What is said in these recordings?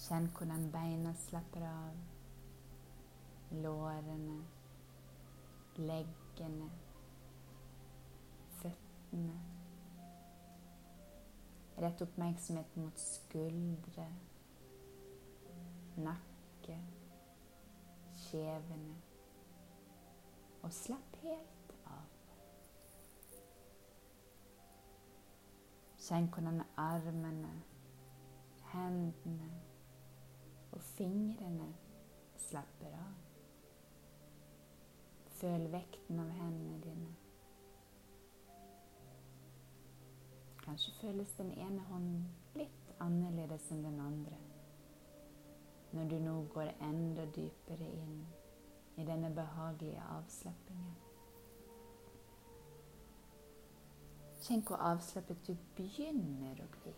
Kjenn hvordan beina slapper av. Lårene, leggene, føttene. Rett oppmerksomheten mot skuldre, nakke, kjevene. Og slapp helt av. Kjenn hvordan armene, hendene og fingrene slapper av. Føl vekten av hendene dine. Kanskje føles den ene hånden litt annerledes enn den andre. Når du nå går enda dypere inn i denne behagelige avslappingen. Kjenn hvor avslappet du begynner å bli.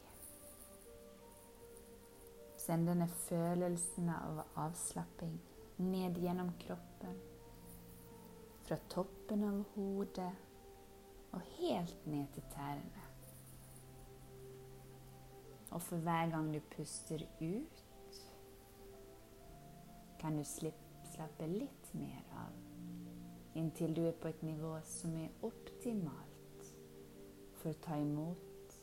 Send denne følelsen av avslapping ned gjennom kroppen. Fra toppen av hodet og helt ned til tærne. Og for hver gang du puster ut, kan du slappe litt mer av, inntil du er på et nivå som er optimalt for å ta imot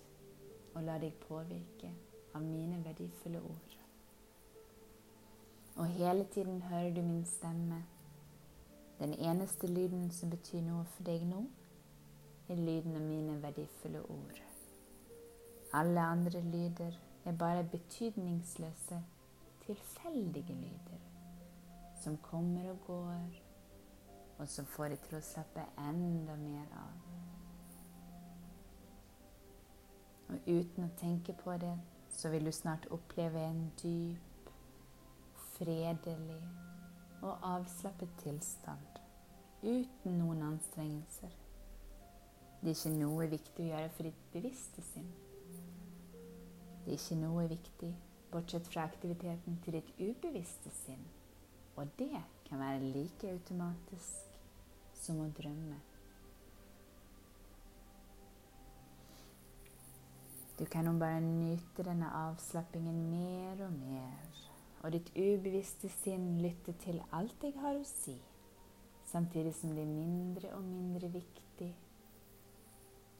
og la deg påvirke av mine verdifulle ord. Og hele tiden hører du min stemme. Den eneste lyden som betyr noe for deg nå, er lyden av mine verdifulle ord. Alle andre lyder er bare betydningsløse, tilfeldige lyder som kommer og går, og som får deg til å slappe enda mer av. Og uten å tenke på det, så vil du snart oppleve en dyp, fredelig og avslappet tilstand uten noen anstrengelser. Det er ikke noe viktig å gjøre for ditt bevisste sinn. Det er ikke noe viktig bortsett fra aktiviteten til ditt ubevisste sinn. Og det kan være like automatisk som å drømme. Du kan nå bare nyte denne avslappingen mer og mer, og ditt ubevisste sinn lytter til alt jeg har å si, samtidig som det er mindre og mindre viktig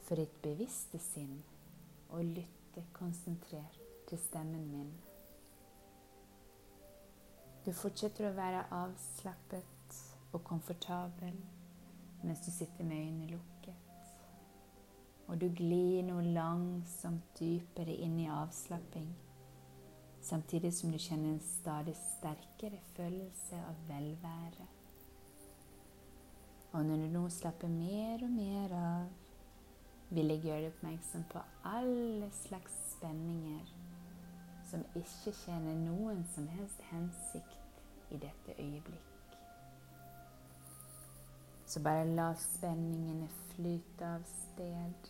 for ditt bevisste sinn å lytte konsentrert til stemmen min. Du fortsetter å være avslappet og komfortabel mens du sitter med øynene lukket. Og du glir nå langsomt dypere inn i avslapping, samtidig som du kjenner en stadig sterkere følelse av velvære. Og når du nå slapper mer og mer av, vil jeg gjøre deg oppmerksom på alle slags spenninger som ikke tjener noen som helst hensikt i dette øyeblikk. Så bare la spenningene flyte av sted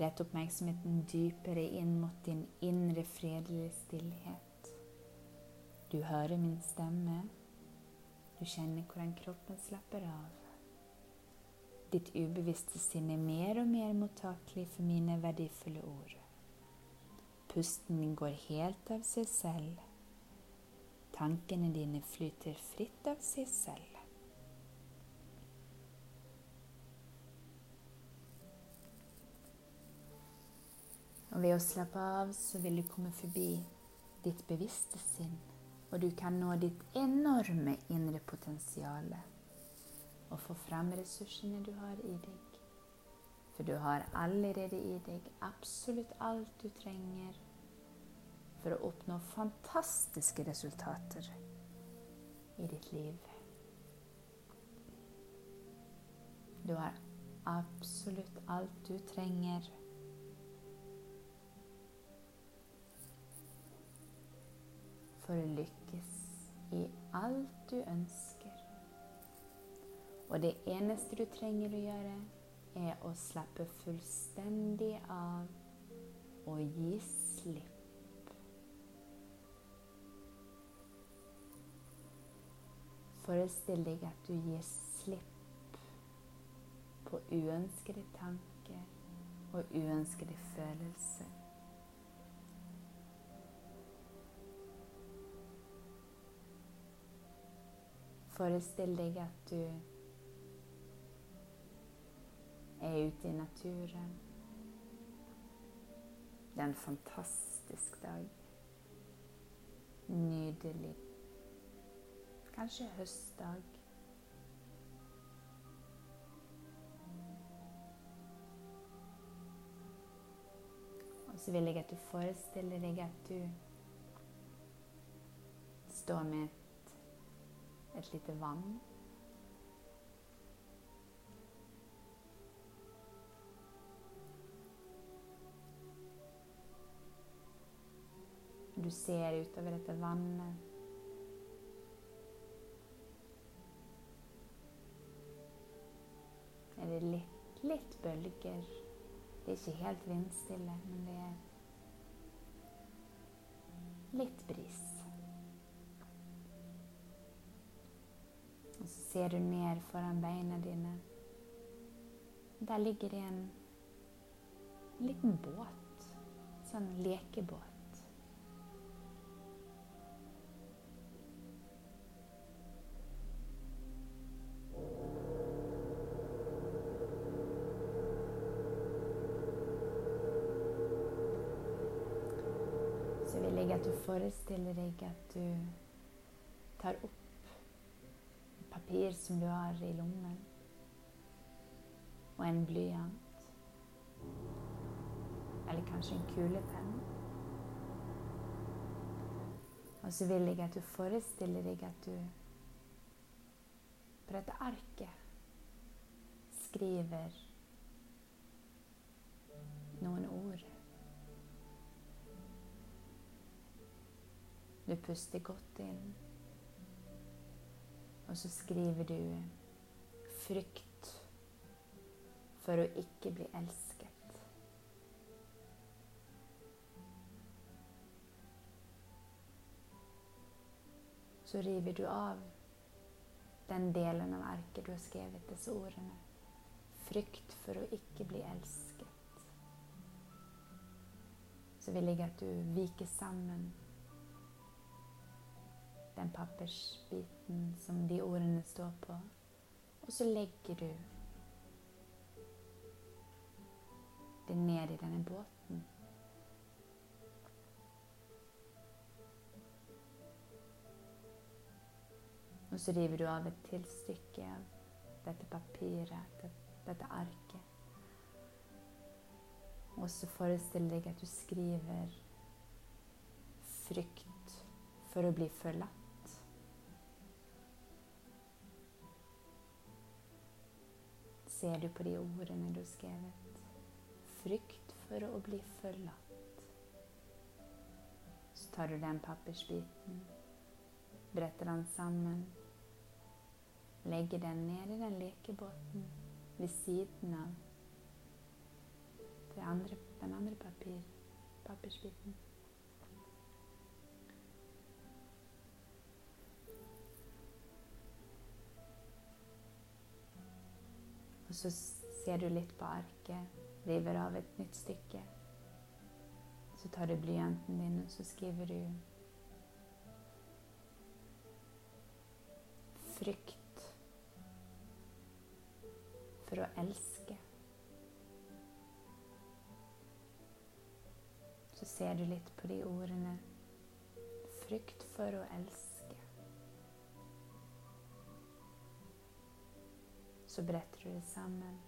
Rett oppmerksomheten dypere inn mot din indre fredelige stillhet. Du hører min stemme. Du kjenner hvordan kroppen slapper av. Ditt ubevisste sinn er mer og mer mottakelig for mine verdifulle ord. Pusten din går helt av seg selv. Tankene dine flyter fritt av seg selv. Og ved å slappe av så vil du komme forbi ditt bevisste sinn, og du kan nå ditt enorme indre potensial og få fram ressursene du har i deg. For du har allerede i deg absolutt alt du trenger for å oppnå fantastiske resultater i ditt liv. Du har absolutt alt du trenger for å lykkes i alt du ønsker. Og det eneste du trenger å gjøre, er å slappe fullstendig av og gi slipp. Forestill deg at du gir slipp på uønskede tanker og uønskede følelser. Forestill deg at du er ute i naturen. Det er en fantastisk dag. Nydelig. Kanskje høstdag. Og så vil jeg at du forestiller deg at du står med et lite vann. Du ser utover dette vannet. Er det litt, litt bølger? Det er ikke helt vindstille, men det er litt bris. Ser du ned foran beina dine. Der ligger det en liten båt. Sånn lekebåt. Så vil jeg at du forestiller deg at du tar opp papir som du har i lommen, og en blyant. Eller kanskje en kulepenn. Og så vil jeg at du forestiller deg at du på dette arket skriver noen ord. Du puster godt inn. Og så skriver du 'frykt for å ikke bli elsket'. Så river du av den delen av arket du har skrevet disse ordene. Frykt for å ikke bli elsket. Så vil jeg at du viker sammen den pappersbiten som de ordene står på. Og så legger du det ned i denne båten. Og så river du av et tilstykke av dette papiret, dette arket. Og så forestill deg at du skriver frykt for å bli forlatt. Ser du på de ordene du har skrevet. Frykt for å bli forlatt. Så tar du den pappirsbiten, bretter den sammen, legger den ned i den lekebåten ved siden av andre, den andre papir, papirsbiten. Og så ser du litt på arket, river av et nytt stykke. Så tar du blyanten din, og så skriver du Frykt for å elske. Så ser du litt på de ordene. Frykt for å elske. Så bretter du det sammen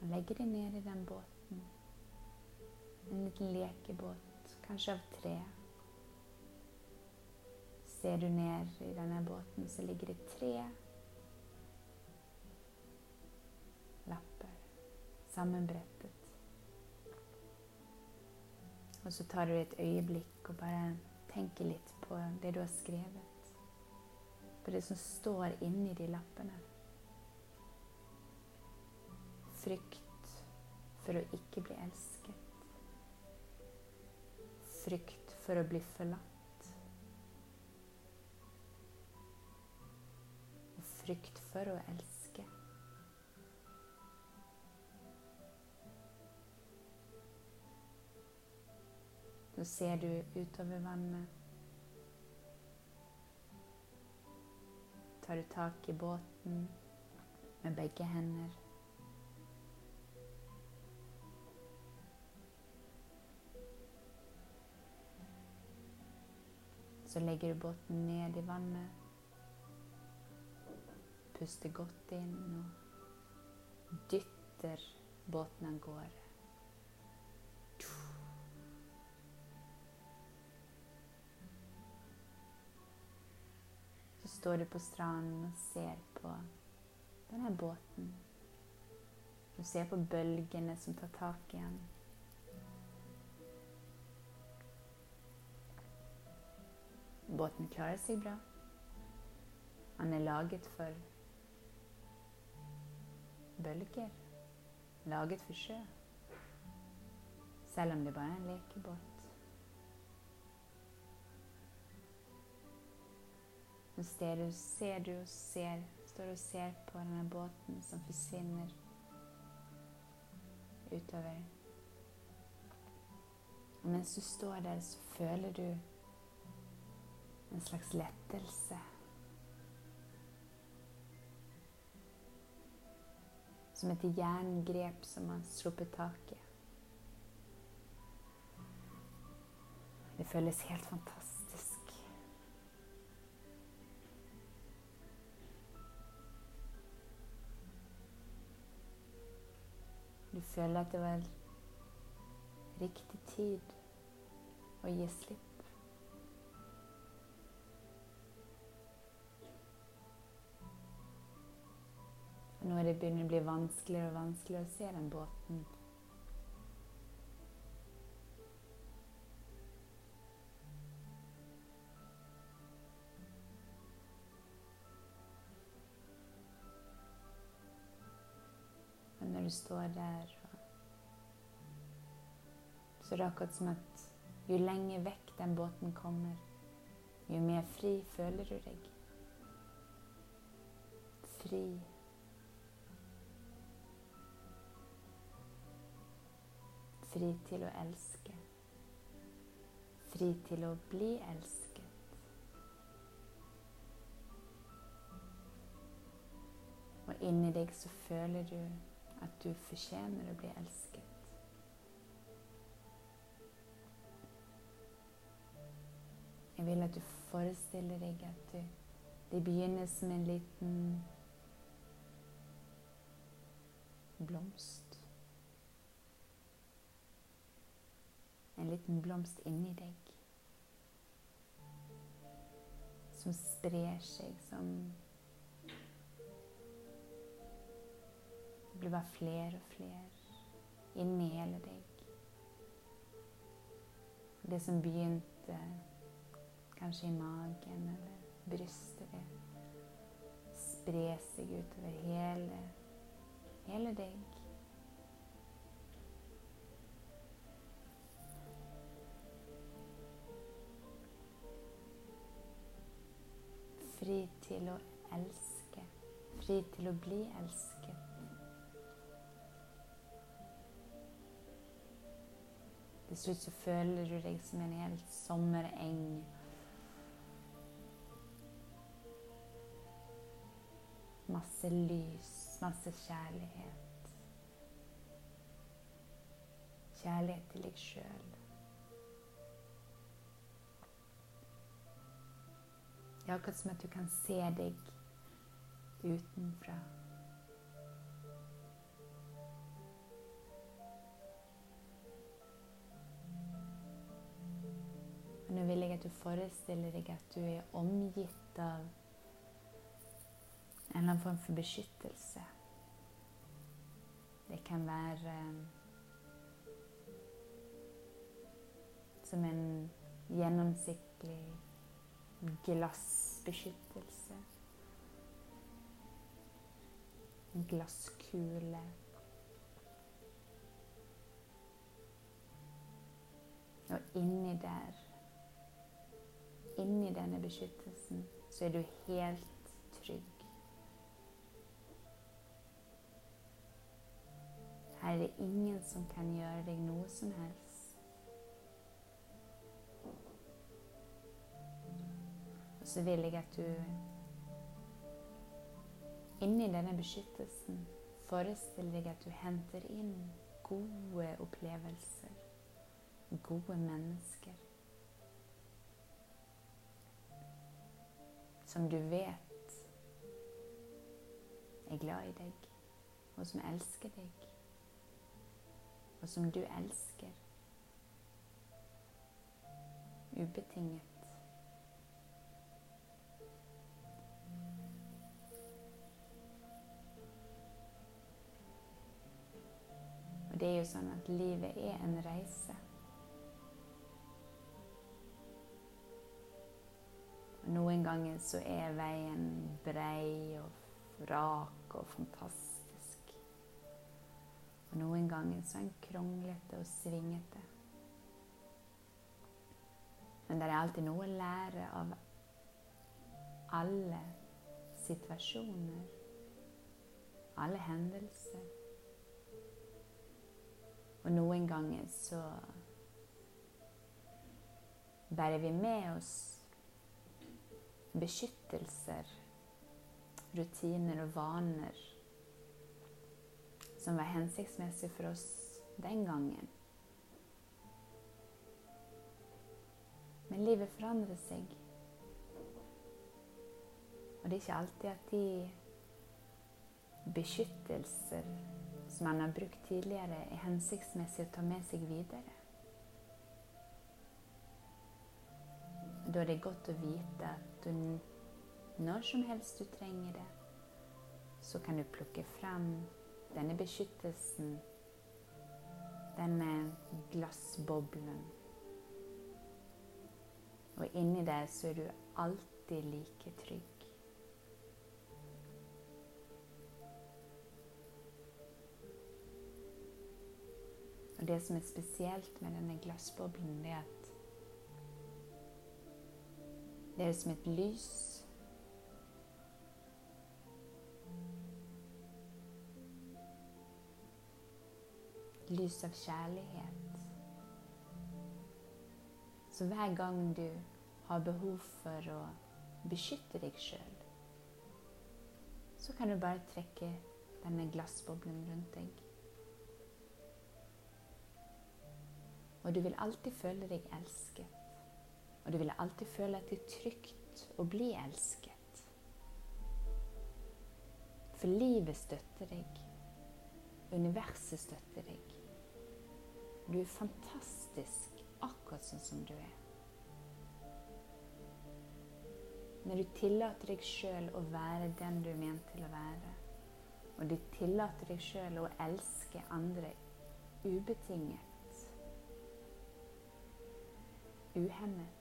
og legger det ned i den båten. En liten lekebåt, kanskje av tre. Ser du ned i denne båten, så ligger det tre lapper sammenbrettet. Og så tar du et øyeblikk og bare tenker litt på det du har skrevet. På det som står inni de lappene. Frykt for å ikke bli elsket. Frykt for å bli forlatt. Og frykt for å elske. Så ser du utover vannet. Tar du tak i båten med begge hender. Så legger du båten ned i vannet. Puster godt inn og dytter båten av gårde. Står du på stranden og ser på denne båten. Du ser på bølgene som tar tak i den. Båten klarer seg bra. Han er laget for bølger. Laget for sjø. Selv om det bare er en lekebåt. Så ser du, ser du og ser, står og ser på denne båten som forsvinner utover. Og mens du står der, så føler du en slags lettelse. Som et jerngrep som har sluppet taket. Det føles helt fantastisk. Føler at det var riktig tid å gi slipp. Og nå er det begynner å bli vanskeligere og vanskeligere å se den båten. Når du står der Så er akkurat som at jo lenger vekk den båten kommer, jo mer fri føler du deg. Fri. Fri til å elske. Fri til å bli elsket. Og inni deg så føler du at du fortjener å bli elsket. Jeg vil at du forestiller deg at du, det begynner som en liten blomst. en liten blomst inni deg. Som sprer seg, som Det blir bare flere og flere inni hele deg. Det som begynte kanskje i magen eller brystet. Det sprer seg utover hele, hele deg. Fri til å elske. Fri til å bli elsket. Til slutt så føler du deg som en hel sommereng Masse lys, masse kjærlighet. Kjærlighet til deg sjøl. Det er akkurat som at du kan se deg utenfra. Nå vil jeg at du forestiller deg at du er omgitt av eller annen form for beskyttelse. Det kan være som en gjennomsiktig glassbeskyttelse. En glasskule. Og inni der, inni denne beskyttelsen, så er du helt Her er det ingen som kan gjøre deg noe som helst. Og så vil jeg at du inni denne beskyttelsen forestiller deg at du henter inn gode opplevelser, gode mennesker. Som du vet er glad i deg, og som elsker deg, og som du elsker ubetinget. Og det er jo sånn at livet er en reise. Og noen ganger så er veien brei og rak og fantastisk. Og noen ganger så er den kronglete og svingete. Men det er alltid noe å lære av alle situasjoner, alle hendelser. Og noen ganger så bærer vi med oss beskyttelser, rutiner og vaner som var hensiktsmessig for oss den gangen. Men livet forandrer seg. Og det er ikke alltid at de beskyttelser som man har brukt tidligere, er hensiktsmessig å ta med seg videre. Da er det godt å vite at du, når som helst du trenger det, så kan du plukke fram denne beskyttelsen, denne glassboblen. Og inni deg så er du alltid like trygg. Og det som er spesielt med denne glassboblen, det er at det er som et lys. Lys av kjærlighet. Så hver gang du har behov for å beskytte deg sjøl, så kan du bare trekke denne glassboblen rundt deg. Og du vil alltid føle deg elsket. Og du vil alltid føle at det er trygt å bli elsket. For livet støtter deg. Universet støtter deg. Du er fantastisk akkurat sånn som du er. Når du tillater deg sjøl å være den du er ment til å være, og du tillater deg sjøl å elske andre ubetinget uhemmet,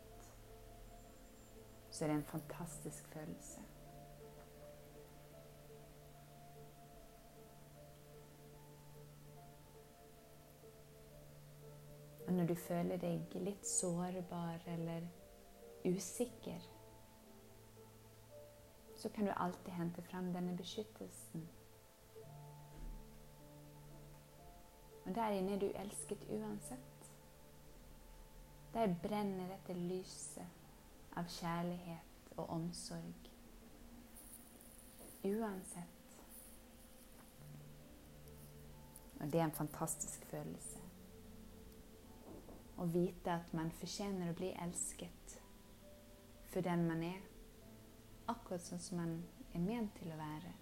så er det en fantastisk følelse. Og når du føler deg litt sårbar eller usikker, så kan du alltid hente frem denne beskyttelsen. Og der inne er du elsket uansett. Der brenner dette lyset av kjærlighet og omsorg. Uansett. Og det er en fantastisk følelse. Å vite at man fortjener å bli elsket for den man er. Akkurat sånn som man er ment til å være.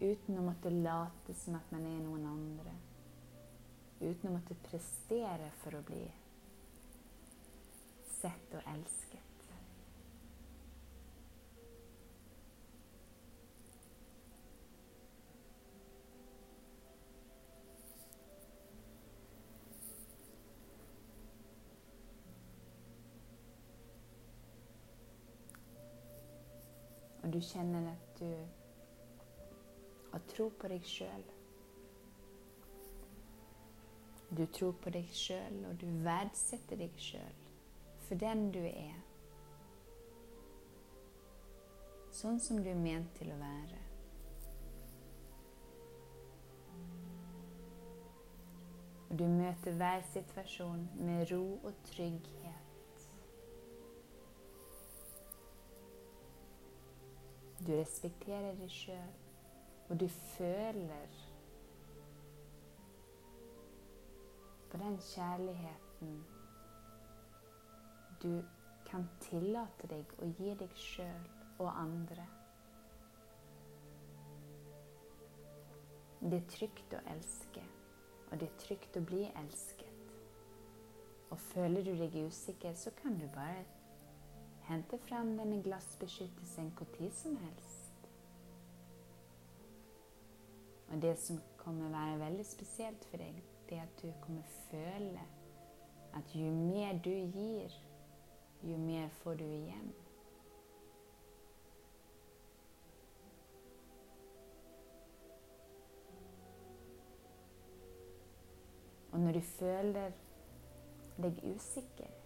Uten å måtte late som at man er noen andre. Uten å måtte prestere for å bli sett og elsket. Du kjenner at du har tro på deg sjøl. Du tror på deg sjøl, og du verdsetter deg sjøl for den du er. Sånn som du er ment til å være. Og du møter hver situasjon med ro og trygghet. Du respekterer deg sjøl, og du føler på den kjærligheten du kan tillate deg å gi deg sjøl og andre. Det er trygt å elske, og det er trygt å bli elsket. Og føler du deg usikker, så kan du bare Hente frem denne glassbeskyttelsen når som helst. Og det som kommer være veldig spesielt for deg, det er at du kommer føle at jo mer du gir, jo mer får du igjen. Og når du føler deg usikker,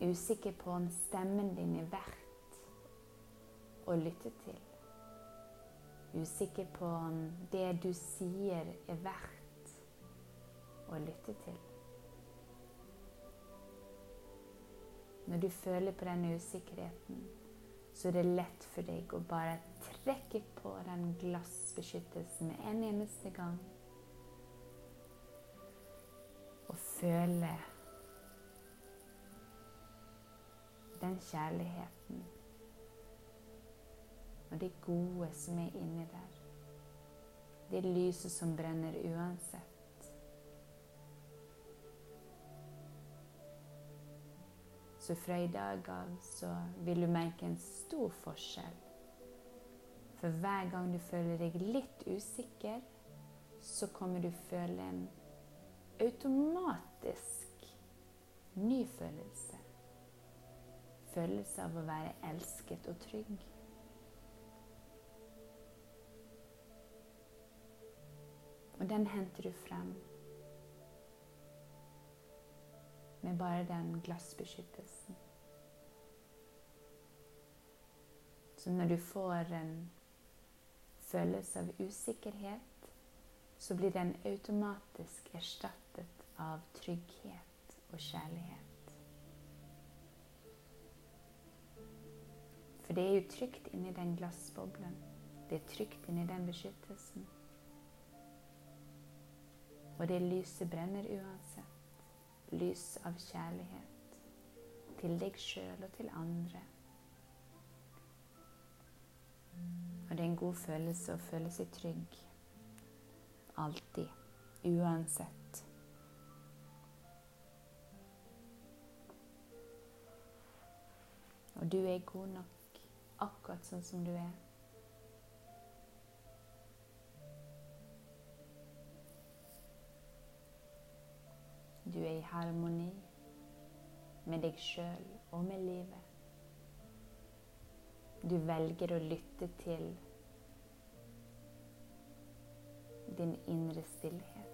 usikker på om stemmen din er verdt å lytte til. Usikker på om det du sier, er verdt å lytte til. Når du føler på den usikkerheten, så er det lett for deg å bare trekke på den glassbeskyttelsen med en eneste gang. Og føle den kjærligheten og det gode som er inni der. Det lyset som brenner uansett. Så fra i dag av så vil du merke en stor forskjell. For hver gang du føler deg litt usikker, så kommer du føle en automatisk ny følelse følelse av å være elsket og trygg. Og den henter du frem med bare den glassbeskyttelsen. Så når du får en følelse av usikkerhet, så blir den automatisk erstattet av trygghet og kjærlighet. For det er jo trygt inni den glassboblen. Det er trygt inni den beskyttelsen. Og det lyset brenner uansett. Lys av kjærlighet. Til deg sjøl og til andre. Og det er en god følelse å føle seg trygg. Alltid. Uansett. Og du er god nok akkurat sånn som du er. Du er i harmoni med deg sjøl og med livet. Du velger å lytte til din indre stillhet.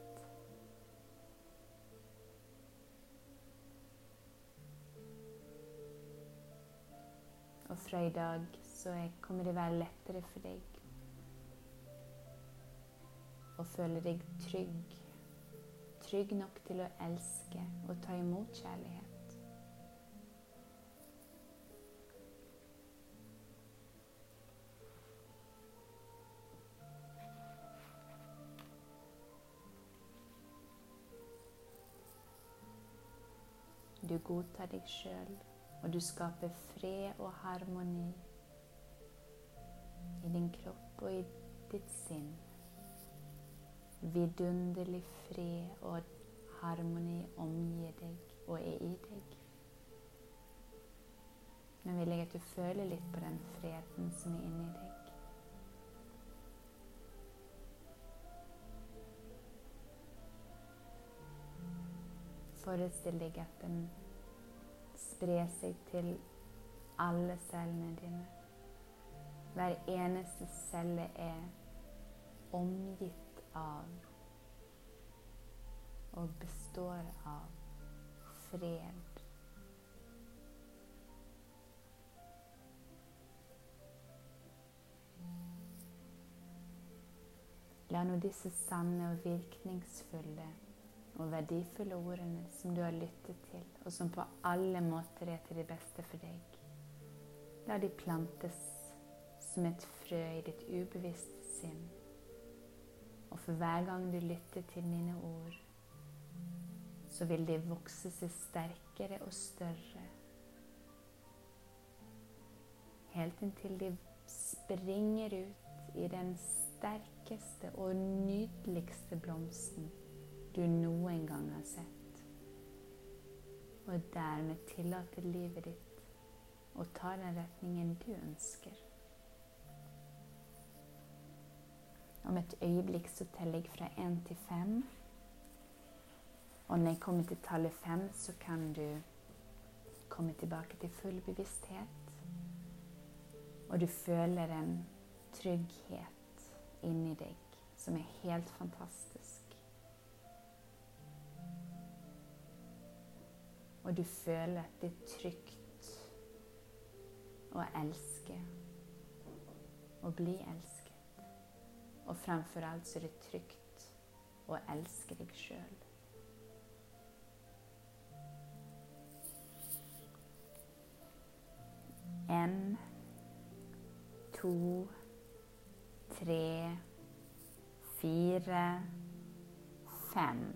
Fra i dag så kommer det være lettere for deg å føle deg trygg. Trygg nok til å elske og ta imot kjærlighet. Du godtar deg sjøl, og du skaper fred og harmoni i din kropp og i ditt sinn. Vidunderlig fred og harmoni omgir deg og er i deg. Nå vil jeg at du føler litt på den freden som er inni deg. Forestill deg at den sprer seg til alle cellene dine. Hver eneste celle er omgitt av og består av fred. La nå disse sanne og virkningsfulle og verdifulle ordene som du har lyttet til, og som på alle måter er til det beste for deg. La de plantes som et frø i ditt ubevisste sinn. Og for hver gang du lytter til mine ord, så vil de vokse seg sterkere og større. Helt inntil de springer ut i den sterkeste og nydeligste blomsten du noen gang har sett. Og dermed tillate livet ditt å ta den retningen du ønsker. Om et øyeblikk så teller jeg fra én til fem. Og når jeg kommer til tallet fem, så kan du komme tilbake til full bevissthet. Og du føler en trygghet inni deg som er helt fantastisk. Og du føler at det er trygt å elske og bli elsket. Og fremfor alt så er det trygt å elske deg sjøl. En, to, tre, fire, fem.